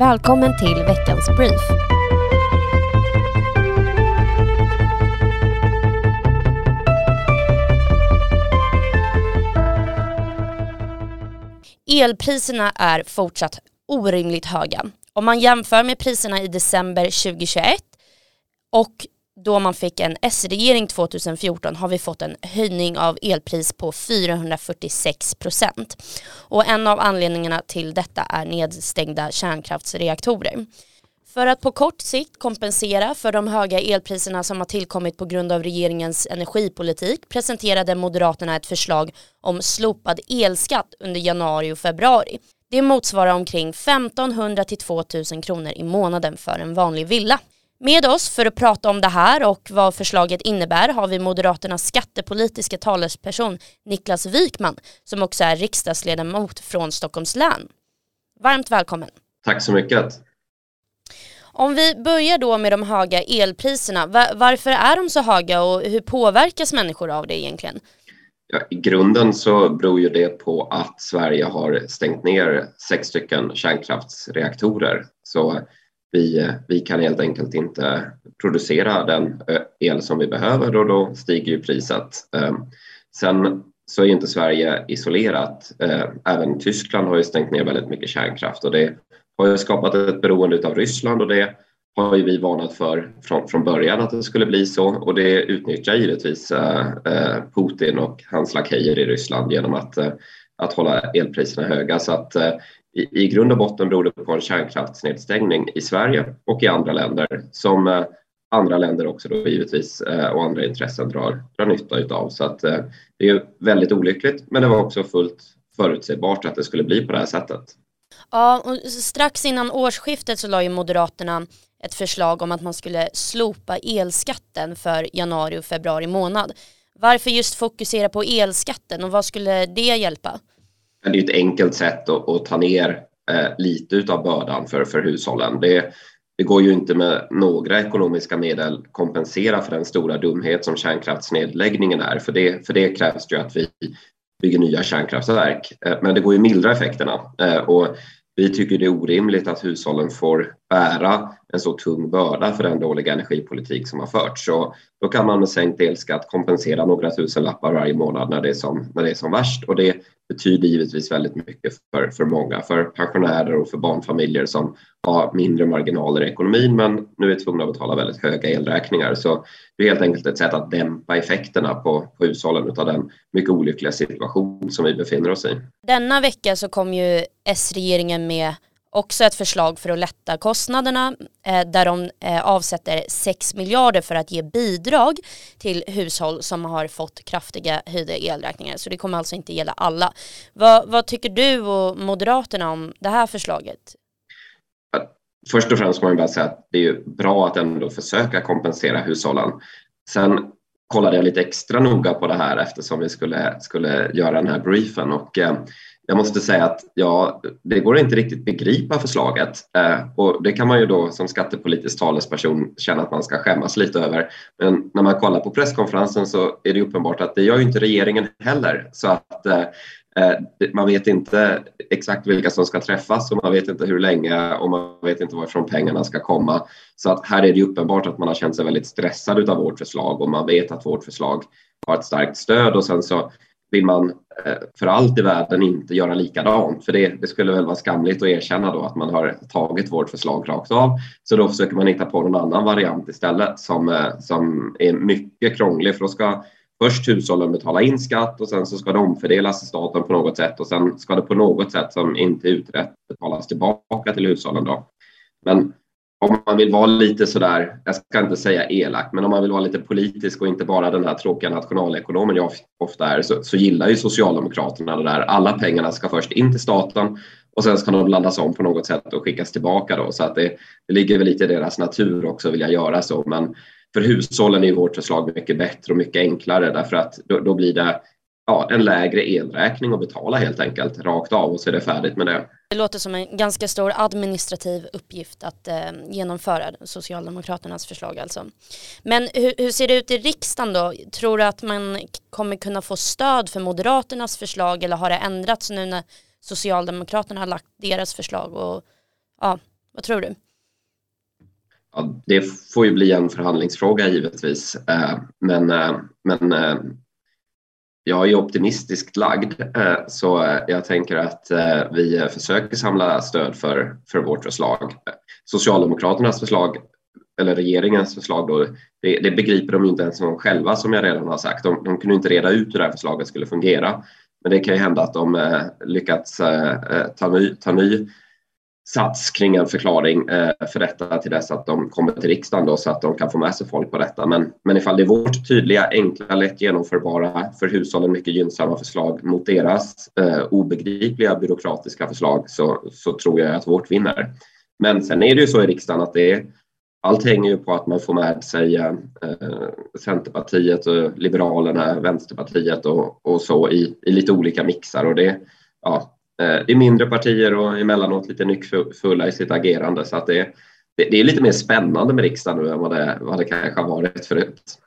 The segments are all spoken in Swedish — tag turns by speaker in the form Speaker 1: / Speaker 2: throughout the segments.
Speaker 1: Välkommen till veckans brief. Elpriserna är fortsatt orimligt höga. Om man jämför med priserna i december 2021 och då man fick en S-regering 2014 har vi fått en höjning av elpris på 446 procent. Och en av anledningarna till detta är nedstängda kärnkraftsreaktorer. För att på kort sikt kompensera för de höga elpriserna som har tillkommit på grund av regeringens energipolitik presenterade Moderaterna ett förslag om slopad elskatt under januari och februari. Det motsvarar omkring 1500 till 2000 kronor i månaden för en vanlig villa. Med oss för att prata om det här och vad förslaget innebär har vi Moderaternas skattepolitiska talesperson Niklas Wikman som också är riksdagsledamot från Stockholms län. Varmt välkommen.
Speaker 2: Tack så mycket.
Speaker 1: Om vi börjar då med de höga elpriserna, varför är de så höga och hur påverkas människor av det egentligen?
Speaker 2: Ja, I grunden så beror ju det på att Sverige har stängt ner sex stycken kärnkraftsreaktorer. Så vi, vi kan helt enkelt inte producera den eh, el som vi behöver och då stiger ju priset. Eh, sen så är inte Sverige isolerat. Eh, även Tyskland har ju stängt ner väldigt mycket kärnkraft och det har ju skapat ett beroende av Ryssland och det har ju vi varnat för från, från början att det skulle bli så och det utnyttjar givetvis Putin och hans lakejer i Ryssland genom att, att hålla elpriserna höga. Så att i, i grund och botten beror det på en kärnkraftsnedstängning i Sverige och i andra länder som eh, andra länder också då givetvis eh, och andra intressen drar, drar nytta utav. Så att eh, det är väldigt olyckligt men det var också fullt förutsägbart att det skulle bli på det här sättet.
Speaker 1: Ja, och strax innan årsskiftet så la ju Moderaterna ett förslag om att man skulle slopa elskatten för januari och februari månad. Varför just fokusera på elskatten och vad skulle det hjälpa?
Speaker 2: Det är ett enkelt sätt att, att ta ner eh, lite av bördan för, för hushållen. Det, det går ju inte med några ekonomiska medel kompensera för den stora dumhet som kärnkraftsnedläggningen är. För det, för det krävs det ju att vi bygger nya kärnkraftverk. Eh, men det går ju att mildra effekterna. Eh, och vi tycker det är orimligt att hushållen får bära en så tung börda för den dåliga energipolitik som har förts. Så då kan man med sänkt elskatt kompensera några tusen lappar varje månad när det är som, när det är som värst och det betyder givetvis väldigt mycket för, för många, för pensionärer och för barnfamiljer som har mindre marginaler i ekonomin men nu är tvungna att betala väldigt höga elräkningar. Så det är helt enkelt ett sätt att dämpa effekterna på, på hushållen av den mycket olyckliga situation som vi befinner oss i.
Speaker 1: Denna vecka så kom ju S-regeringen med också ett förslag för att lätta kostnaderna eh, där de eh, avsätter 6 miljarder för att ge bidrag till hushåll som har fått kraftiga höjda elräkningar. Så det kommer alltså inte gälla alla. Vad, vad tycker du och Moderaterna om det här förslaget?
Speaker 2: Först och främst kan man bara säga att det är bra att ändå försöka kompensera hushållen. Sen kollade jag lite extra noga på det här eftersom vi skulle, skulle göra den här briefen och eh, jag måste säga att ja, det går inte riktigt begripa förslaget eh, och det kan man ju då som skattepolitisk talesperson känna att man ska skämmas lite över. Men när man kollar på presskonferensen så är det uppenbart att det gör ju inte regeringen heller så att eh, eh man vet inte exakt vilka som ska träffas och man vet inte hur länge och man vet inte varifrån pengarna ska komma. Så att här är det uppenbart att man har känt sig väldigt stressad av vårt förslag och man vet att vårt förslag har ett starkt stöd och sen så vill man eh, för allt i världen inte göra likadant. För det, det, skulle väl vara skamligt att erkänna då att man har tagit vårt förslag rakt av. Så då försöker man hitta på någon annan variant istället som, eh, som är mycket krånglig. För då ska först hushållen betala in skatt och sen så ska det omfördelas till staten på något sätt och sen ska det på något sätt som inte är utrett betalas tillbaka till hushållen. Då. Men om man vill vara lite sådär, jag ska inte säga elak, men om man vill vara lite politisk och inte bara den här tråkiga nationalekonomen jag ofta är så, så gillar ju Socialdemokraterna det där. Alla pengarna ska först in till staten och sen ska de blandas om på något sätt och skickas tillbaka då. Så att det, det ligger väl lite i deras natur också att vilja göra så. Men för hushållen är vårt förslag mycket bättre och mycket enklare därför att då, då blir det ja, en lägre elräkning att betala helt enkelt rakt av och så är det färdigt med det.
Speaker 1: Det låter som en ganska stor administrativ uppgift att eh, genomföra Socialdemokraternas förslag alltså. Men hur, hur, ser det ut i riksdagen då? Tror du att man kommer kunna få stöd för Moderaternas förslag eller har det ändrats nu när Socialdemokraterna har lagt deras förslag? Och, ja, Vad tror du?
Speaker 2: Ja, det får ju bli en förhandlingsfråga givetvis, eh, men, eh, men eh, jag är optimistiskt lagd eh, så eh, jag tänker att eh, vi försöker samla stöd för, för vårt förslag. Socialdemokraternas förslag eller regeringens förslag då, det, det begriper de inte ens själva som jag redan har sagt. De, de kunde inte reda ut hur det här förslaget skulle fungera. Men det kan ju hända att de lyckats ta ny, ta ny sats kring en förklaring eh, för detta till dess att de kommer till riksdagen då, så att de kan få med sig folk på detta. Men, men ifall det är vårt tydliga, enkla, lätt genomförbara, för hushållen mycket gynnsamma förslag mot deras eh, obegripliga byråkratiska förslag så, så tror jag att vårt vinner. Men sen är det ju så i riksdagen att det är, allt hänger ju på att man får med sig eh, Centerpartiet, och Liberalerna, Vänsterpartiet och, och så i, i lite olika mixar och det, ja, det är mindre partier och emellanåt lite nyckfulla i sitt agerande så att det, det, är lite mer spännande med riksdagen nu än vad det, vad det kanske har varit förut.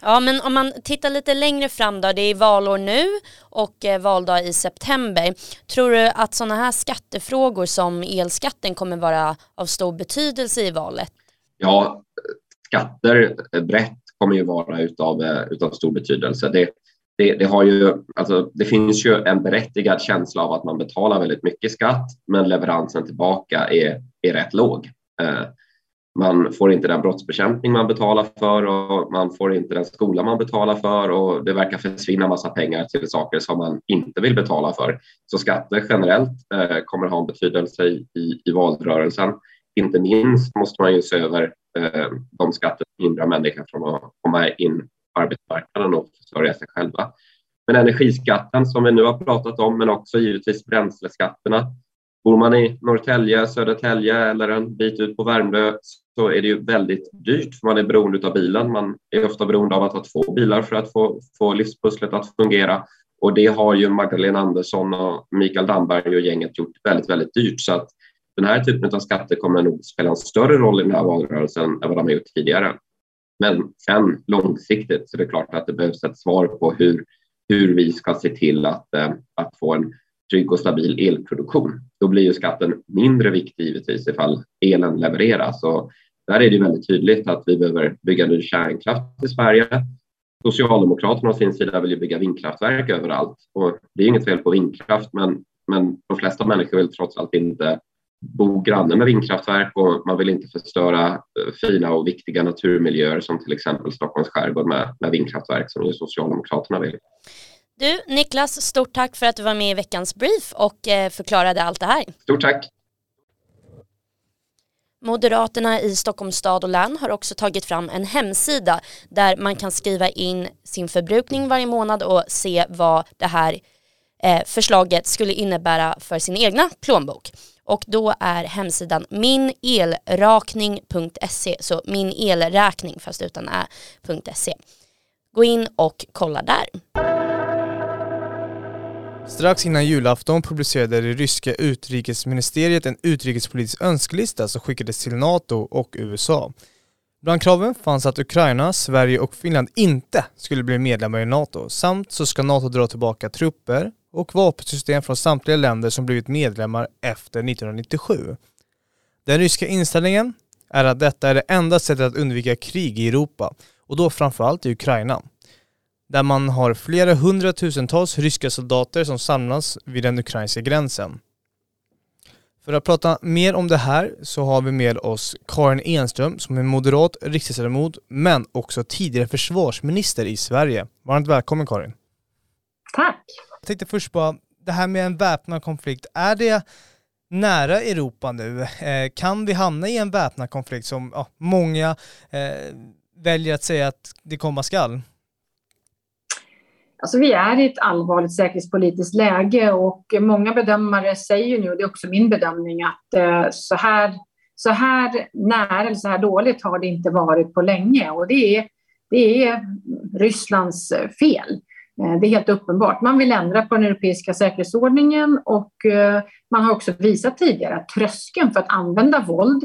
Speaker 1: Ja men om man tittar lite längre fram då, det är valår nu och eh, valdag i september. Tror du att sådana här skattefrågor som elskatten kommer vara av stor betydelse i valet?
Speaker 2: Ja, skatter brett kommer ju vara utav, eh, utav stor betydelse. Det, det, det, har ju, alltså, det finns ju en berättigad känsla av att man betalar väldigt mycket skatt, men leveransen tillbaka är, är rätt låg. Eh, man får inte den brottsbekämpning man betalar för och man får inte den skola man betalar för och det verkar försvinna massa pengar till saker som man inte vill betala för. Så skatter generellt eh, kommer ha en betydelse i, i, i valrörelsen. Inte minst måste man ju se över eh, de skatter som hindrar människor från att komma in arbetsmarknaden och försörja sig själva. Men energiskatten som vi nu har pratat om, men också givetvis bränsleskatterna. Bor man i Norrtälje, Södertälje eller en bit ut på Värmdö så är det ju väldigt dyrt för man är beroende av bilen. Man är ofta beroende av att ha två bilar för att få, få livspusslet att fungera. Och det har ju Magdalena Andersson och Mikael Damberg och gänget gjort väldigt, väldigt dyrt. Så att den här typen av skatter kommer nog spela en större roll i den här valrörelsen än vad de har gjort tidigare. Men sen långsiktigt så är det klart att det behövs ett svar på hur, hur vi ska se till att, eh, att få en trygg och stabil elproduktion. Då blir ju skatten mindre viktig givetvis ifall elen levereras. Och där är det väldigt tydligt att vi behöver bygga ny kärnkraft i Sverige. Socialdemokraterna å sin sida vill ju bygga vindkraftverk överallt och det är inget fel på vindkraft, men, men de flesta människor vill trots allt inte bo granne med vindkraftverk och man vill inte förstöra eh, fina och viktiga naturmiljöer som till exempel Stockholms skärgård med, med vindkraftverk som ju Socialdemokraterna vill.
Speaker 1: Du Niklas, stort tack för att du var med i veckans brief och eh, förklarade allt det här.
Speaker 2: Stort tack.
Speaker 1: Moderaterna i Stockholms stad och län har också tagit fram en hemsida där man kan skriva in sin förbrukning varje månad och se vad det här eh, förslaget skulle innebära för sin egna plånbok. Och då är hemsidan minelrakning.se, så min elräkning fast utan ä.se. Gå in och kolla där.
Speaker 3: Strax innan julafton publicerade det ryska utrikesministeriet en utrikespolitisk önskelista som skickades till NATO och USA. Bland kraven fanns att Ukraina, Sverige och Finland inte skulle bli medlemmar i NATO samt så ska NATO dra tillbaka trupper och vapensystem från samtliga länder som blivit medlemmar efter 1997. Den ryska inställningen är att detta är det enda sättet att undvika krig i Europa och då framförallt i Ukraina. Där man har flera hundratusentals ryska soldater som samlas vid den ukrainska gränsen. För att prata mer om det här så har vi med oss Karin Enström som är moderat riksdagsledamot men också tidigare försvarsminister i Sverige. Varmt välkommen Karin.
Speaker 4: Tack.
Speaker 3: Jag tänkte först bara, det här med en väpnad konflikt, är det nära Europa nu? Eh, kan vi hamna i en väpnad konflikt som ja, många eh, väljer att säga att det komma skall?
Speaker 4: Alltså vi är i ett allvarligt säkerhetspolitiskt läge och många bedömare säger nu, och det är också min bedömning, att eh, så här, så här nära eller så här dåligt har det inte varit på länge och det är, det är Rysslands fel. Eh, det är helt uppenbart. Man vill ändra på den europeiska säkerhetsordningen och eh, man har också visat tidigare att tröskeln för att använda våld,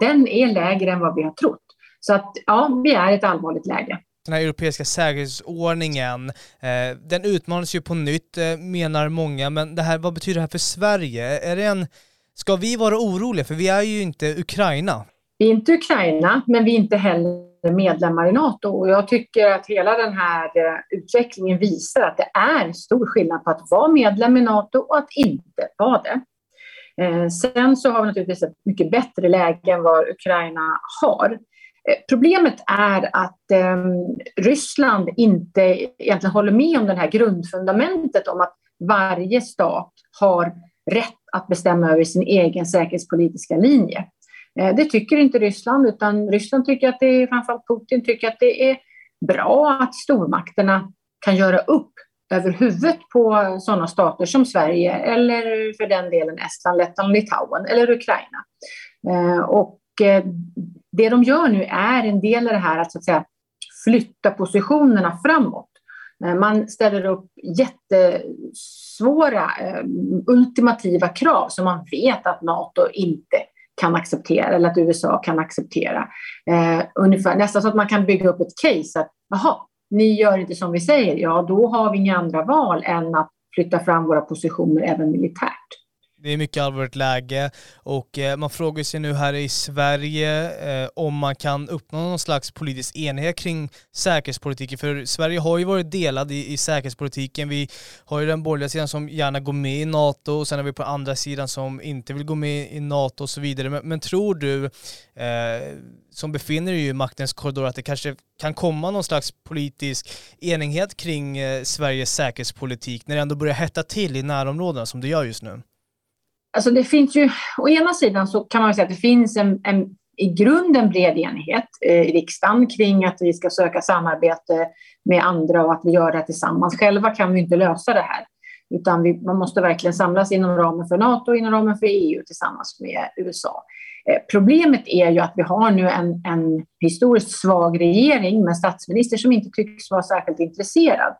Speaker 4: den är lägre än vad vi har trott. Så att ja, vi är i ett allvarligt läge
Speaker 3: den här europeiska säkerhetsordningen, eh, den utmanas ju på nytt eh, menar många, men det här, vad betyder det här för Sverige? Är det en Ska vi vara oroliga? För vi är ju inte Ukraina.
Speaker 4: Vi är inte Ukraina, men vi är inte heller medlemmar i Nato. Och jag tycker att hela den här eh, utvecklingen visar att det är stor skillnad på att vara medlem i Nato och att inte vara det. Eh, sen så har vi naturligtvis ett mycket bättre läge än vad Ukraina har. Eh, problemet är att eh, Ryssland inte egentligen håller med om det här grundfundamentet om att varje stat har rätt att bestämma över sin egen säkerhetspolitiska linje. Eh, det tycker inte Ryssland, utan Ryssland tycker att det är, framförallt Putin tycker att det är bra att stormakterna kan göra upp över huvudet på sådana stater som Sverige eller för den delen Estland, Lettland, Litauen eller Ukraina. Eh, och eh, det de gör nu är en del av det här att, så att säga, flytta positionerna framåt. Man ställer upp jättesvåra ultimativa krav som man vet att Nato inte kan acceptera eller att USA kan acceptera. Eh, ungefär, nästan så att man kan bygga upp ett case att jaha, ni gör inte som vi säger, ja då har vi inga andra val än att flytta fram våra positioner även militärt.
Speaker 3: Det är mycket allvarligt läge och eh, man frågar sig nu här i Sverige eh, om man kan uppnå någon slags politisk enighet kring säkerhetspolitiken. För Sverige har ju varit delad i, i säkerhetspolitiken. Vi har ju den borgerliga sidan som gärna går med i NATO och sen har vi på andra sidan som inte vill gå med i NATO och så vidare. Men, men tror du, eh, som befinner dig i maktens korridor, att det kanske kan komma någon slags politisk enighet kring eh, Sveriges säkerhetspolitik när det ändå börjar hetta till i närområdena som det gör just nu?
Speaker 4: Alltså det finns ju, å ena sidan så kan man säga att det finns en, en i grunden bred enighet eh, i riksdagen kring att vi ska söka samarbete med andra och att vi gör det tillsammans. Själva kan vi inte lösa det här, utan vi, man måste verkligen samlas inom ramen för NATO och inom ramen för EU tillsammans med USA. Eh, problemet är ju att vi har nu en, en historiskt svag regering med statsminister som inte tycks vara särskilt intresserad.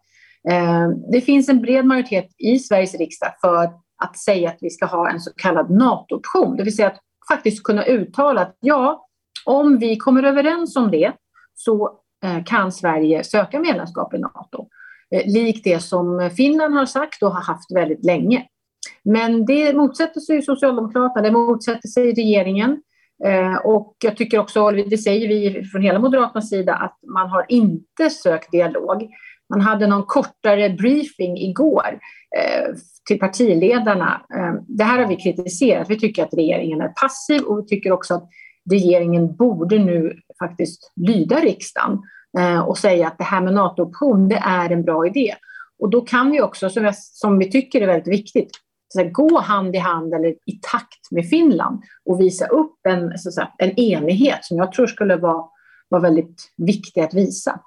Speaker 4: Eh, det finns en bred majoritet i Sveriges riksdag för att säga att vi ska ha en så kallad NATO-option, det vill säga att faktiskt kunna uttala att ja, om vi kommer överens om det så eh, kan Sverige söka medlemskap i NATO. Eh, likt det som Finland har sagt och har haft väldigt länge. Men det motsätter sig Socialdemokraterna, det motsätter sig regeringen. Eh, och jag tycker också, det säger vi från hela Moderaternas sida, att man har inte sökt dialog. Man hade någon kortare briefing igår till partiledarna. Eh, det här har vi kritiserat. Vi tycker att regeringen är passiv och vi tycker också att regeringen borde nu faktiskt lyda riksdagen eh, och säga att det här med NATO-option, det är en bra idé. Och då kan vi också, som, jag, som vi tycker är väldigt viktigt, så gå hand i hand eller i takt med Finland och visa upp en, så säga, en enighet som jag tror skulle vara, vara väldigt viktig att visa.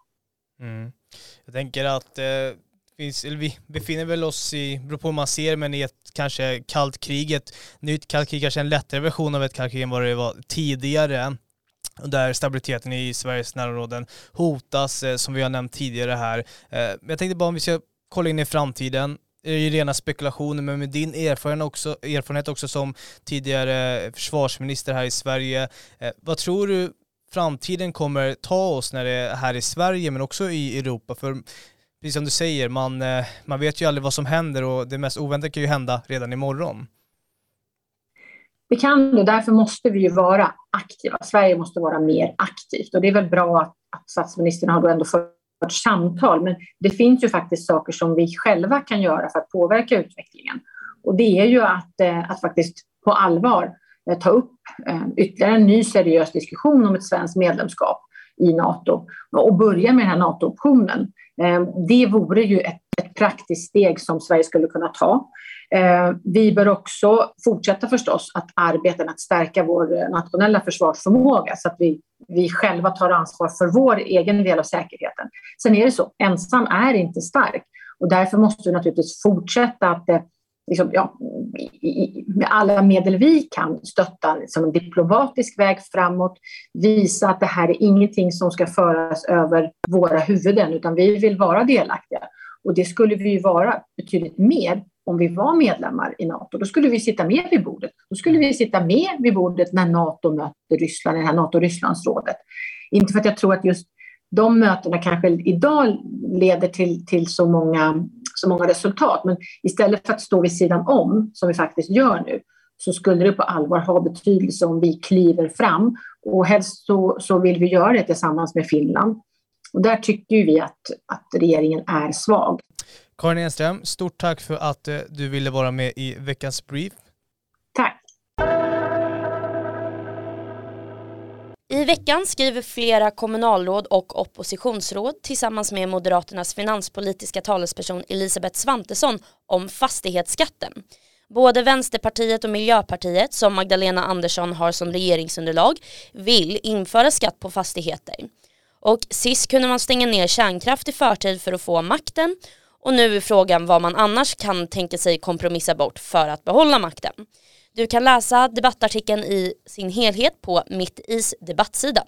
Speaker 3: Mm. Jag tänker att eh finns, eller vi befinner väl oss i, beror på hur man ser, men i ett kanske kallt krig, ett nytt kallt krig, kanske en lättare version av ett kallt krig än vad det var tidigare där stabiliteten i Sveriges närområden hotas, eh, som vi har nämnt tidigare här. Eh, jag tänkte bara om vi ska kolla in i framtiden, det är ju rena spekulationer, men med din erfarenhet också, erfarenhet också som tidigare försvarsminister här i Sverige, eh, vad tror du framtiden kommer ta oss när det är här i Sverige, men också i Europa? För precis som du säger, man, eh, man vet ju aldrig vad som händer och det mest oväntade kan ju hända redan imorgon.
Speaker 4: Det kan det, därför måste vi ju vara aktiva. Sverige måste vara mer aktivt och det är väl bra att, att statsministern har då ändå fört samtal, men det finns ju faktiskt saker som vi själva kan göra för att påverka utvecklingen. Och det är ju att, eh, att faktiskt på allvar eh, ta upp ytterligare en ny seriös diskussion om ett svenskt medlemskap i Nato och börja med den här NATO-optionen. Ehm, det vore ju ett, ett praktiskt steg som Sverige skulle kunna ta. Ehm, vi bör också fortsätta förstås att arbeta med att stärka vår eh, nationella försvarsförmåga så att vi, vi själva tar ansvar för vår egen del av säkerheten. Sen är det så, ensam är inte stark och därför måste vi naturligtvis fortsätta att eh, liksom, ja, med alla medel vi kan stötta som en diplomatisk väg framåt, visa att det här är ingenting som ska föras över våra huvuden, utan vi vill vara delaktiga. Och det skulle vi ju vara betydligt mer om vi var medlemmar i Nato. Då skulle vi sitta med vid bordet. Då skulle vi sitta med vid bordet när Nato möter Ryssland, i det här NATO-Rysslandsrådet. Inte för att jag tror att just de mötena kanske idag leder till, till så många så många resultat. Men istället för att stå vid sidan om, som vi faktiskt gör nu, så skulle det på allvar ha betydelse om vi kliver fram. Och helst så, så vill vi göra det tillsammans med Finland. Och där tycker vi att, att regeringen är svag.
Speaker 3: Karin Enström, stort tack för att eh, du ville vara med i veckans brief.
Speaker 1: I veckan skriver flera kommunalråd och oppositionsråd tillsammans med Moderaternas finanspolitiska talesperson Elisabeth Svantesson om fastighetsskatten. Både Vänsterpartiet och Miljöpartiet, som Magdalena Andersson har som regeringsunderlag, vill införa skatt på fastigheter. Och sist kunde man stänga ner kärnkraft i förtid för att få makten och nu är frågan vad man annars kan tänka sig kompromissa bort för att behålla makten. Du kan läsa debattartikeln i sin helhet på Mittis debattsida.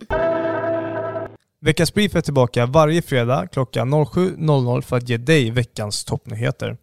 Speaker 3: Veckans brief är tillbaka varje fredag klockan 07.00 för att ge dig veckans toppnyheter.